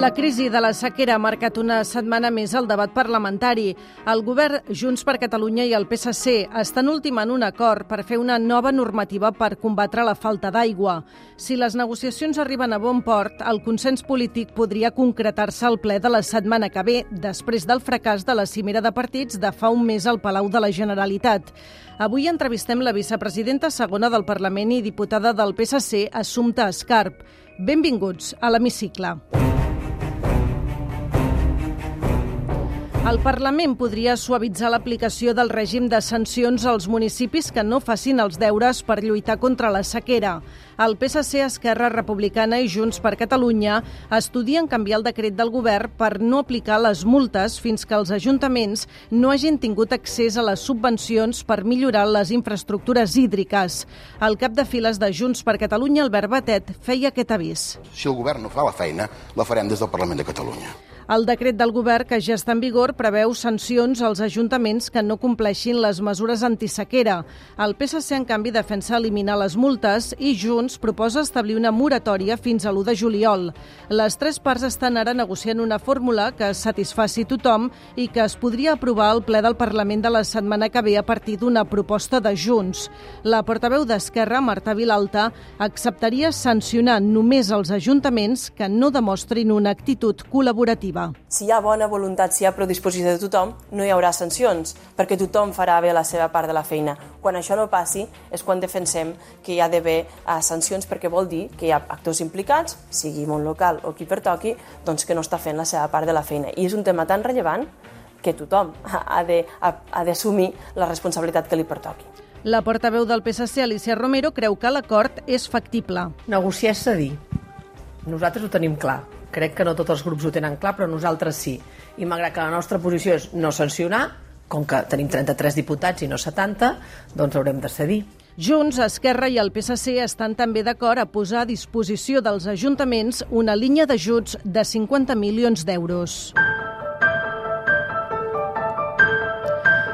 La crisi de la sequera ha marcat una setmana més el debat parlamentari. El govern Junts per Catalunya i el PSC estan ultimant un acord per fer una nova normativa per combatre la falta d'aigua. Si les negociacions arriben a bon port, el consens polític podria concretar-se al ple de la setmana que ve, després del fracàs de la cimera de partits de fa un mes al Palau de la Generalitat. Avui entrevistem la vicepresidenta segona del Parlament i diputada del PSC, Assumpta Escarp. Benvinguts a l'Hemicicle. El Parlament podria suavitzar l'aplicació del règim de sancions als municipis que no facin els deures per lluitar contra la sequera. El PSC, Esquerra Republicana i Junts per Catalunya estudien canviar el decret del govern per no aplicar les multes fins que els ajuntaments no hagin tingut accés a les subvencions per millorar les infraestructures hídriques. El cap de files de Junts per Catalunya, Albert Batet, feia aquest avís. Si el govern no fa la feina, la farem des del Parlament de Catalunya. El decret del govern, que ja està en vigor, preveu sancions als ajuntaments que no compleixin les mesures antisequera. El PSC, en canvi, defensa eliminar les multes i Junts proposa establir una moratòria fins a l'1 de juliol. Les tres parts estan ara negociant una fórmula que satisfaci tothom i que es podria aprovar al ple del Parlament de la setmana que ve a partir d'una proposta de Junts. La portaveu d'Esquerra, Marta Vilalta, acceptaria sancionar només els ajuntaments que no demostrin una actitud col·laborativa. Si hi ha bona voluntat, si hi ha predisposició de tothom, no hi haurà sancions, perquè tothom farà bé la seva part de la feina. Quan això no passi és quan defensem que hi ha d'haver uh, sancions perquè vol dir que hi ha actors implicats, sigui món local o qui pertoqui, doncs que no està fent la seva part de la feina. I és un tema tan rellevant que tothom ha d'assumir la responsabilitat que li pertoqui. La portaveu del PSC, Alicia Romero, creu que l'acord és factible. Negociar és cedir. Nosaltres ho tenim clar Crec que no tots els grups ho tenen clar, però nosaltres sí. I malgrat que la nostra posició és no sancionar, com que tenim 33 diputats i no 70, doncs haurem de cedir. Junts, Esquerra i el PSC estan també d'acord a posar a disposició dels ajuntaments una línia d'ajuts de 50 milions d'euros.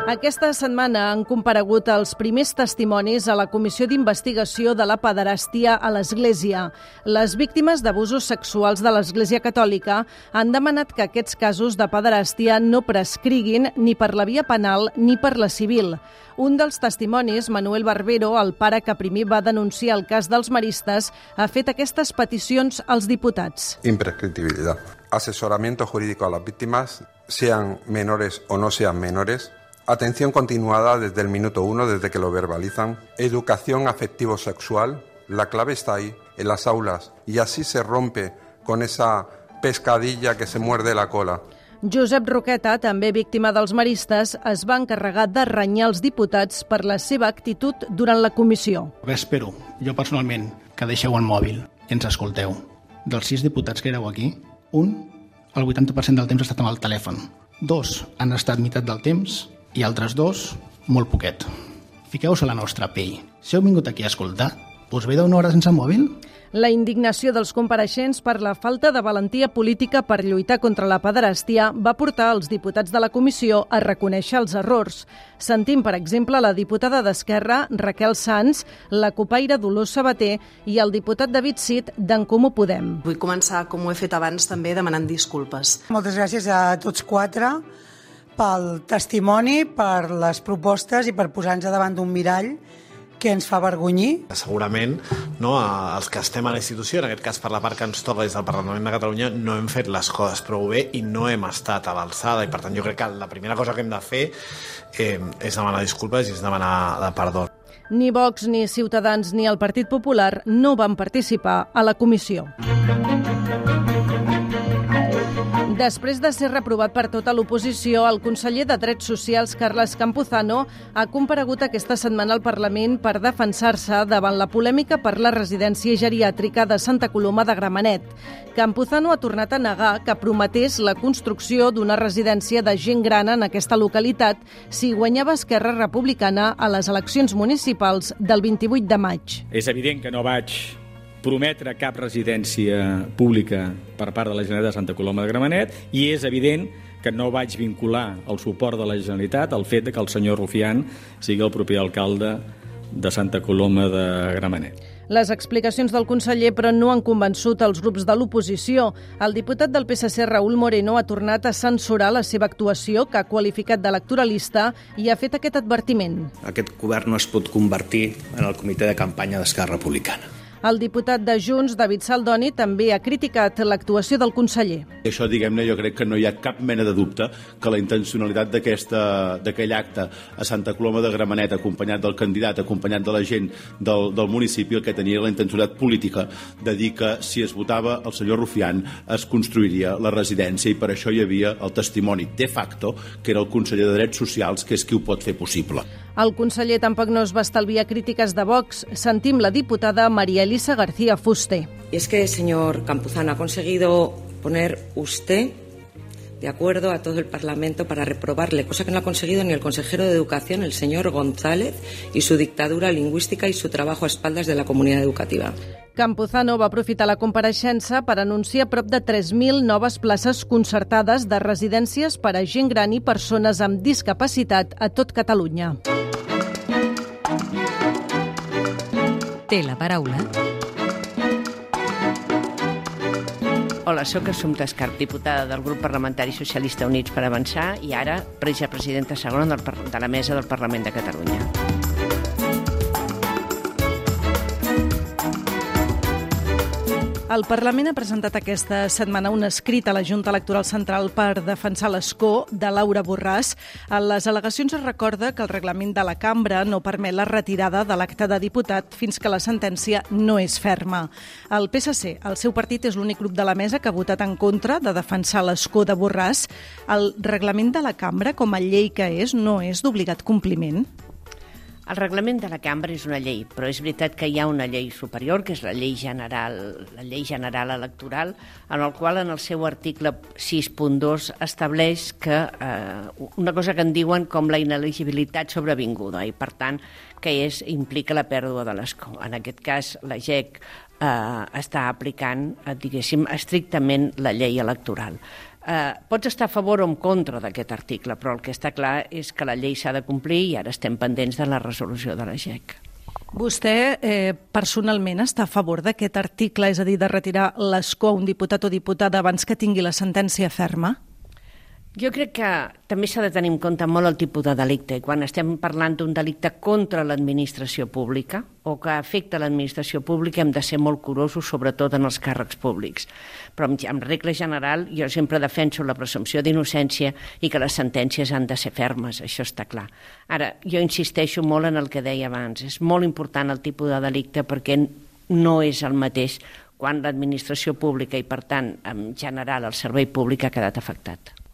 Aquesta setmana han comparegut els primers testimonis a la Comissió d'Investigació de la Pederàstia a l'Església. Les víctimes d'abusos sexuals de l'Església Catòlica han demanat que aquests casos de pederàstia no prescriguin ni per la via penal ni per la civil. Un dels testimonis, Manuel Barbero, el pare que primer va denunciar el cas dels maristes, ha fet aquestes peticions als diputats. Imprescriptibilidad. Asesoramiento jurídico a las víctimas, sean menores o no sean menores, Atención continuada desde el minuto uno, desde que lo verbalizan. Educación afectivo-sexual. La clave está ahí, en las aulas. Y así se rompe con esa pescadilla que se muerde la cola. Josep Roqueta, també víctima dels maristes, es va encarregar de renyar els diputats per la seva actitud durant la comissió. Espero, jo personalment, que deixeu el mòbil i ens escolteu. Dels sis diputats que éreu aquí, un, el 80% del temps ha estat amb el telèfon. Dos han estat meitat del temps i altres dos, molt poquet. Fiqueu-vos a la nostra pell. Si heu vingut aquí a escoltar, us ve d'una hora sense mòbil? La indignació dels compareixents per la falta de valentia política per lluitar contra la pederàstia va portar els diputats de la comissió a reconèixer els errors. Sentim, per exemple, la diputada d'Esquerra, Raquel Sanz, la copaire Dolors Sabater i el diputat David Cid d'en Comú Podem. Vull començar, com ho he fet abans, també demanant disculpes. Moltes gràcies a tots quatre pel testimoni, per les propostes i per posar-nos davant d'un mirall que ens fa vergonyir. Segurament no, els que estem a la institució, en aquest cas per la part que ens toca des del Parlament de Catalunya, no hem fet les coses prou bé i no hem estat a l'alçada i per tant jo crec que la primera cosa que hem de fer eh, és demanar disculpes i és demanar de perdó. Ni Vox, ni Ciutadans, ni el Partit Popular no van participar a la comissió. Després de ser reprovat per tota l'oposició, el conseller de Drets Socials, Carles Campuzano, ha comparegut aquesta setmana al Parlament per defensar-se davant la polèmica per la residència geriàtrica de Santa Coloma de Gramenet. Campuzano ha tornat a negar que prometés la construcció d'una residència de gent gran en aquesta localitat si guanyava Esquerra Republicana a les eleccions municipals del 28 de maig. És evident que no vaig prometre cap residència pública per part de la Generalitat de Santa Coloma de Gramenet i és evident que no vaig vincular el suport de la Generalitat al fet de que el senyor Rufián sigui el propi alcalde de Santa Coloma de Gramenet. Les explicacions del conseller, però, no han convençut els grups de l'oposició. El diputat del PSC, Raúl Moreno, ha tornat a censurar la seva actuació, que ha qualificat d'electoralista, i ha fet aquest advertiment. Aquest govern no es pot convertir en el comitè de campanya d'Esquerra Republicana. El diputat de Junts, David Saldoni, també ha criticat l'actuació del conseller. Això, diguem-ne, jo crec que no hi ha cap mena de dubte que la intencionalitat d'aquell acte a Santa Coloma de Gramenet, acompanyat del candidat, acompanyat de la gent del, del municipi, el que tenia la intencionalitat política de dir que si es votava el senyor Rufián es construiria la residència i per això hi havia el testimoni de facto, que era el conseller de Drets Socials, que és qui ho pot fer possible. El conseller tampoc no es va estalviar crítiques de Vox. Sentim la diputada María Elisa García Fuste. Y es que, señor Campuzano, ha conseguido poner usted de acuerdo a todo el Parlamento para reprobarle, cosa que no ha conseguido ni el consejero de Educación, el señor González, y su dictadura lingüística y su trabajo a espaldas de la comunidad educativa. Campuzano va aprofitar la compareixença per anunciar prop de 3.000 noves places concertades de residències per a gent gran i persones amb discapacitat a tot Catalunya. Té la paraula Hola, sóc Assumpta Escarp, diputada del grup parlamentari socialista Units per Avançar i ara vicepresidenta segona de la mesa del Parlament de Catalunya. El Parlament ha presentat aquesta setmana un escrit a la Junta Electoral Central per defensar l'escó de Laura Borràs. A les al·legacions es recorda que el reglament de la cambra no permet la retirada de l'acte de diputat fins que la sentència no és ferma. El PSC, el seu partit, és l'únic grup de la mesa que ha votat en contra de defensar l'escó de Borràs. El reglament de la cambra, com a llei que és, no és d'obligat compliment? El reglament de la cambra és una llei, però és veritat que hi ha una llei superior, que és la llei general, la llei general electoral, en el qual en el seu article 6.2 estableix que eh, una cosa que en diuen com la ineligibilitat sobrevinguda i per tant que és, implica la pèrdua de l'escó. En aquest cas la GEC eh, està aplicant, eh, diguéssim, estrictament la llei electoral. Eh, pots estar a favor o en contra d'aquest article, però el que està clar és que la llei s'ha de complir i ara estem pendents de la resolució de la GEC. Vostè eh, personalment està a favor d'aquest article, és a dir, de retirar l'escó a un diputat o diputada abans que tingui la sentència ferma? Jo crec que també s'ha de tenir en compte molt el tipus de delicte. Quan estem parlant d'un delicte contra l'administració pública o que afecta l'administració pública hem de ser molt curosos, sobretot en els càrrecs públics. Però en regla general jo sempre defenso la presumpció d'innocència i que les sentències han de ser fermes, això està clar. Ara, jo insisteixo molt en el que deia abans. És molt important el tipus de delicte perquè no és el mateix quan l'administració pública i, per tant, en general, el servei públic ha quedat afectat.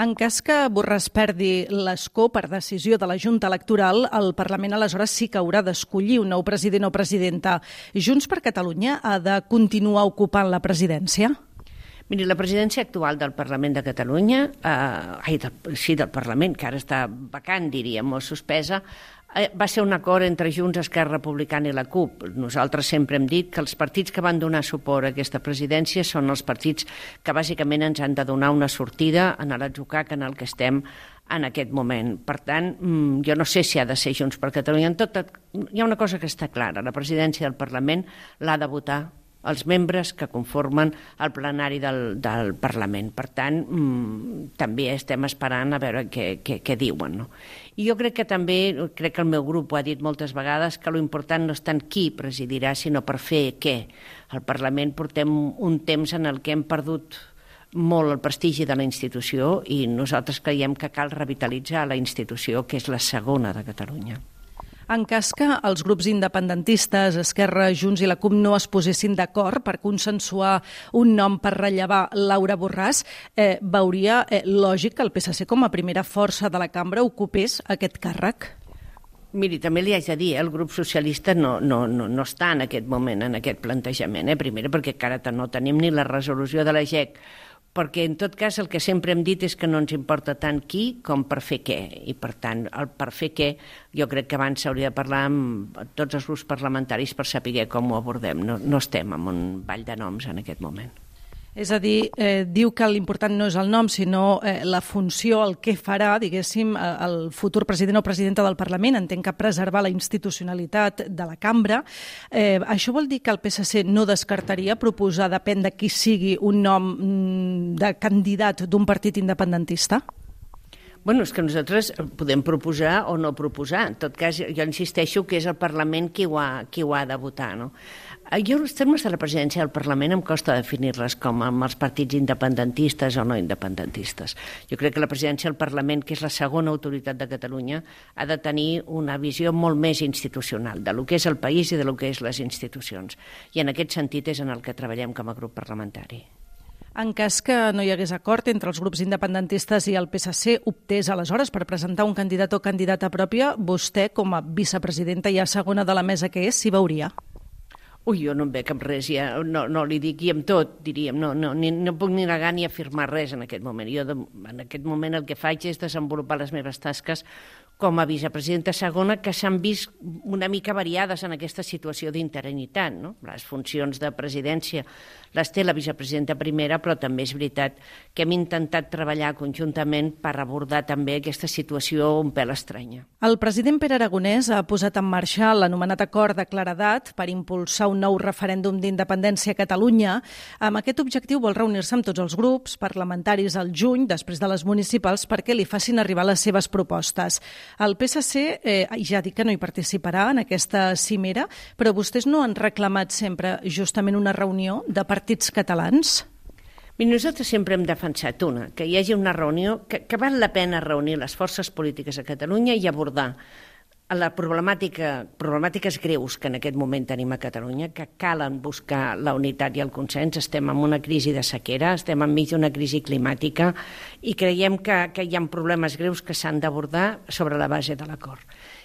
En cas que Borràs perdi l'escó per decisió de la Junta Electoral, el Parlament aleshores sí que haurà d'escollir un nou president o presidenta. Junts per Catalunya ha de continuar ocupant la presidència? Miri, la presidència actual del Parlament de Catalunya, eh, ai, del, sí, del Parlament, que ara està vacant, diríem, o suspesa, va ser un acord entre Junts, Esquerra Republicana i la CUP. Nosaltres sempre hem dit que els partits que van donar suport a aquesta presidència són els partits que bàsicament ens han de donar una sortida en l'atzucac en el que estem en aquest moment. Per tant, mm, jo no sé si ha de ser Junts per Catalunya. En tot, hi ha una cosa que està clara. La presidència del Parlament l'ha de votar els membres que conformen el plenari del, del Parlament. Per tant, mmm, també estem esperant a veure què, què, què diuen. No? I jo crec que també, crec que el meu grup ho ha dit moltes vegades, que l'important no és tant qui presidirà, sinó per fer què. Al Parlament portem un temps en el que hem perdut molt el prestigi de la institució i nosaltres creiem que cal revitalitzar la institució, que és la segona de Catalunya. En cas que els grups independentistes, Esquerra, Junts i la CUP no es posessin d'acord per consensuar un nom per rellevar Laura Borràs, eh, veuria eh, lògic que el PSC com a primera força de la cambra ocupés aquest càrrec? Miri, també li haig de dir, eh, el grup socialista no, no, no, no està en aquest moment, en aquest plantejament. Eh? Primera, perquè encara no tenim ni la resolució de la GEC perquè en tot cas el que sempre hem dit és que no ens importa tant qui com per fer què, i per tant el per fer què jo crec que abans s'hauria de parlar amb tots els grups parlamentaris per saber com ho abordem, no, no estem en un ball de noms en aquest moment. És a dir, eh, diu que l'important no és el nom, sinó eh, la funció, el que farà, diguéssim, el futur president o presidenta del Parlament. Entenc que preservar la institucionalitat de la cambra. Eh, això vol dir que el PSC no descartaria proposar, depèn de qui sigui, un nom mm, de candidat d'un partit independentista? Bueno, és que nosaltres podem proposar o no proposar. En tot cas, jo insisteixo que és el Parlament qui ho ha, qui ho ha de votar. No? Eh, jo els termes de la presidència del Parlament em costa definir-les com amb els partits independentistes o no independentistes. Jo crec que la presidència del Parlament, que és la segona autoritat de Catalunya, ha de tenir una visió molt més institucional de lo que és el país i de lo que és les institucions. I en aquest sentit és en el que treballem com a grup parlamentari. En cas que no hi hagués acord entre els grups independentistes i el PSC, optés aleshores per presentar un candidat o candidata pròpia, vostè, com a vicepresidenta i a segona de la mesa que és, s'hi veuria? Ui, jo no em veig amb res, ja, no, no li dic i amb tot, diríem, no, no, ni, no puc ni negar ni afirmar res en aquest moment. Jo de, en aquest moment el que faig és desenvolupar les meves tasques com a vicepresidenta segona que s'han vist una mica variades en aquesta situació d'interinitat. No? Les funcions de presidència les té la vicepresidenta primera, però també és veritat que hem intentat treballar conjuntament per abordar també aquesta situació un pèl estranya. El president Pere Aragonès ha posat en marxa l'anomenat acord de claredat per impulsar un nou referèndum d'independència a Catalunya. Amb aquest objectiu vol reunir-se amb tots els grups parlamentaris al juny, després de les municipals, perquè li facin arribar les seves propostes. El PSC eh, ja ha dit que no hi participarà en aquesta cimera, però vostès no han reclamat sempre justament una reunió de partits catalans? I nosaltres sempre hem defensat una, que hi hagi una reunió, que, que val la pena reunir les forces polítiques a Catalunya i abordar la problemàtica, problemàtiques greus que en aquest moment tenim a Catalunya, que calen buscar la unitat i el consens. Estem en una crisi de sequera, estem enmig d'una crisi climàtica i creiem que, que hi ha problemes greus que s'han d'abordar sobre la base de l'acord.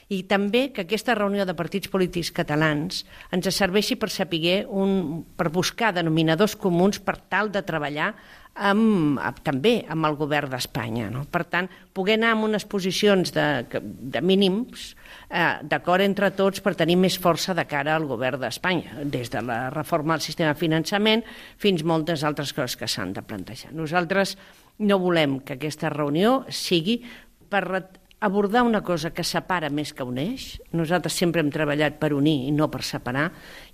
I també que aquesta reunió de partits polítics catalans ens serveixi per saber un, per buscar denominadors comuns per tal de treballar amb, amb, també amb el govern d'Espanya. No? Per tant, poder anar amb unes posicions de, de mínims eh, d'acord entre tots per tenir més força de cara al govern d'Espanya, des de la reforma del sistema de finançament fins moltes altres coses que s'han de plantejar. Nosaltres no volem que aquesta reunió sigui per abordar una cosa que separa més que uneix. Nosaltres sempre hem treballat per unir i no per separar.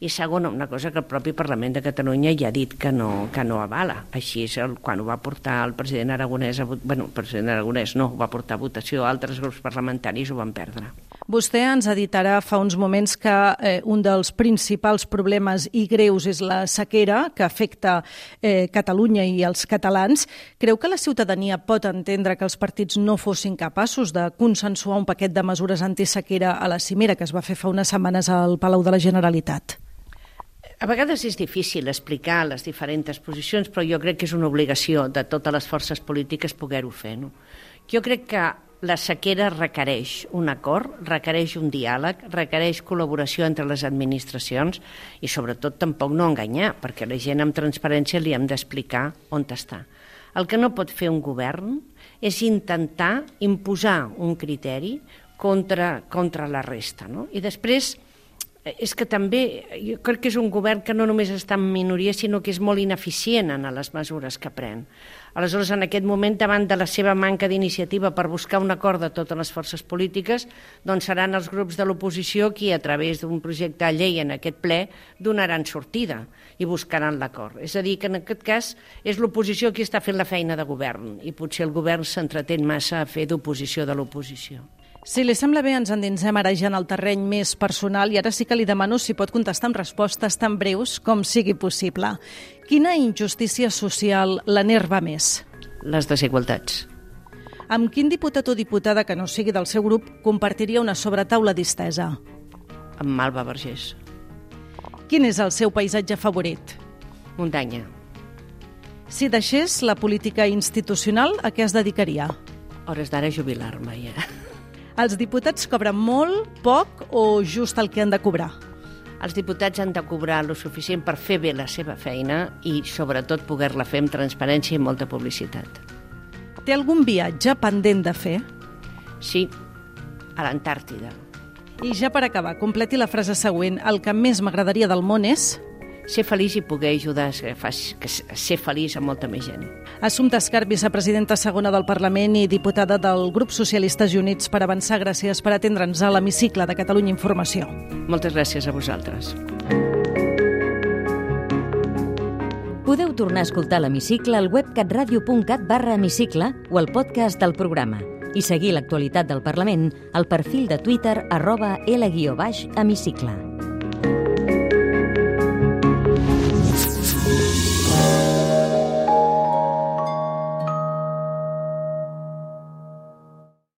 I segona, una cosa que el propi Parlament de Catalunya ja ha dit que no, que no avala. Així és el, quan ho va portar el president Aragonès, a, bueno, el president Aragonès no, ho va portar a votació, altres grups parlamentaris ho van perdre. Vostè ens ha dit ara fa uns moments que eh, un dels principals problemes i greus és la sequera que afecta eh, Catalunya i els catalans. Creu que la ciutadania pot entendre que els partits no fossin capaços de consensuar un paquet de mesures antisequera a la cimera que es va fer fa unes setmanes al Palau de la Generalitat? A vegades és difícil explicar les diferents posicions, però jo crec que és una obligació de totes les forces polítiques poder-ho fer. No? Jo crec que la sequera requereix un acord, requereix un diàleg, requereix col·laboració entre les administracions i sobretot tampoc no enganyar, perquè la gent amb transparència li hem d'explicar on està. El que no pot fer un govern és intentar imposar un criteri contra, contra la resta. No? I després és que també jo crec que és un govern que no només està en minoria, sinó que és molt ineficient en les mesures que pren. Aleshores, en aquest moment, davant de la seva manca d'iniciativa per buscar un acord de totes les forces polítiques, doncs seran els grups de l'oposició qui, a través d'un projecte de llei en aquest ple, donaran sortida i buscaran l'acord. És a dir, que en aquest cas és l'oposició qui està fent la feina de govern i potser el govern s'entretén massa a fer d'oposició de l'oposició. Si li sembla bé, ens endinsem ara ja en el terreny més personal i ara sí que li demano si pot contestar amb respostes tan breus com sigui possible. Quina injustícia social l'enerva més? Les desigualtats. Amb quin diputat o diputada que no sigui del seu grup compartiria una sobretaula distesa? Amb Malva Vergés. Quin és el seu paisatge favorit? Muntanya. Si deixés la política institucional, a què es dedicaria? Hores d'ara jubilar-me, ja. Els diputats cobren molt, poc o just el que han de cobrar? Els diputats han de cobrar lo suficient per fer bé la seva feina i, sobretot, poder-la fer amb transparència i molta publicitat. Té algun viatge pendent de fer? Sí, a l'Antàrtida. I ja per acabar, completi la frase següent. El que més m'agradaria del món és... ser feliç i poder ajudar a ser, feliç a molta més gent. Assumpta Escar, vicepresidenta segona del Parlament i diputada del grup Socialistes i Units per Avançar, gràcies per atendre'ns a l'hemicicle de Catalunya Informació. Moltes gràcies a vosaltres. Podeu tornar a escoltar l'hemicicle al web catradio.cat barra hemicicle o al podcast del programa i seguir l'actualitat del Parlament al perfil de Twitter arroba L-hemicicle.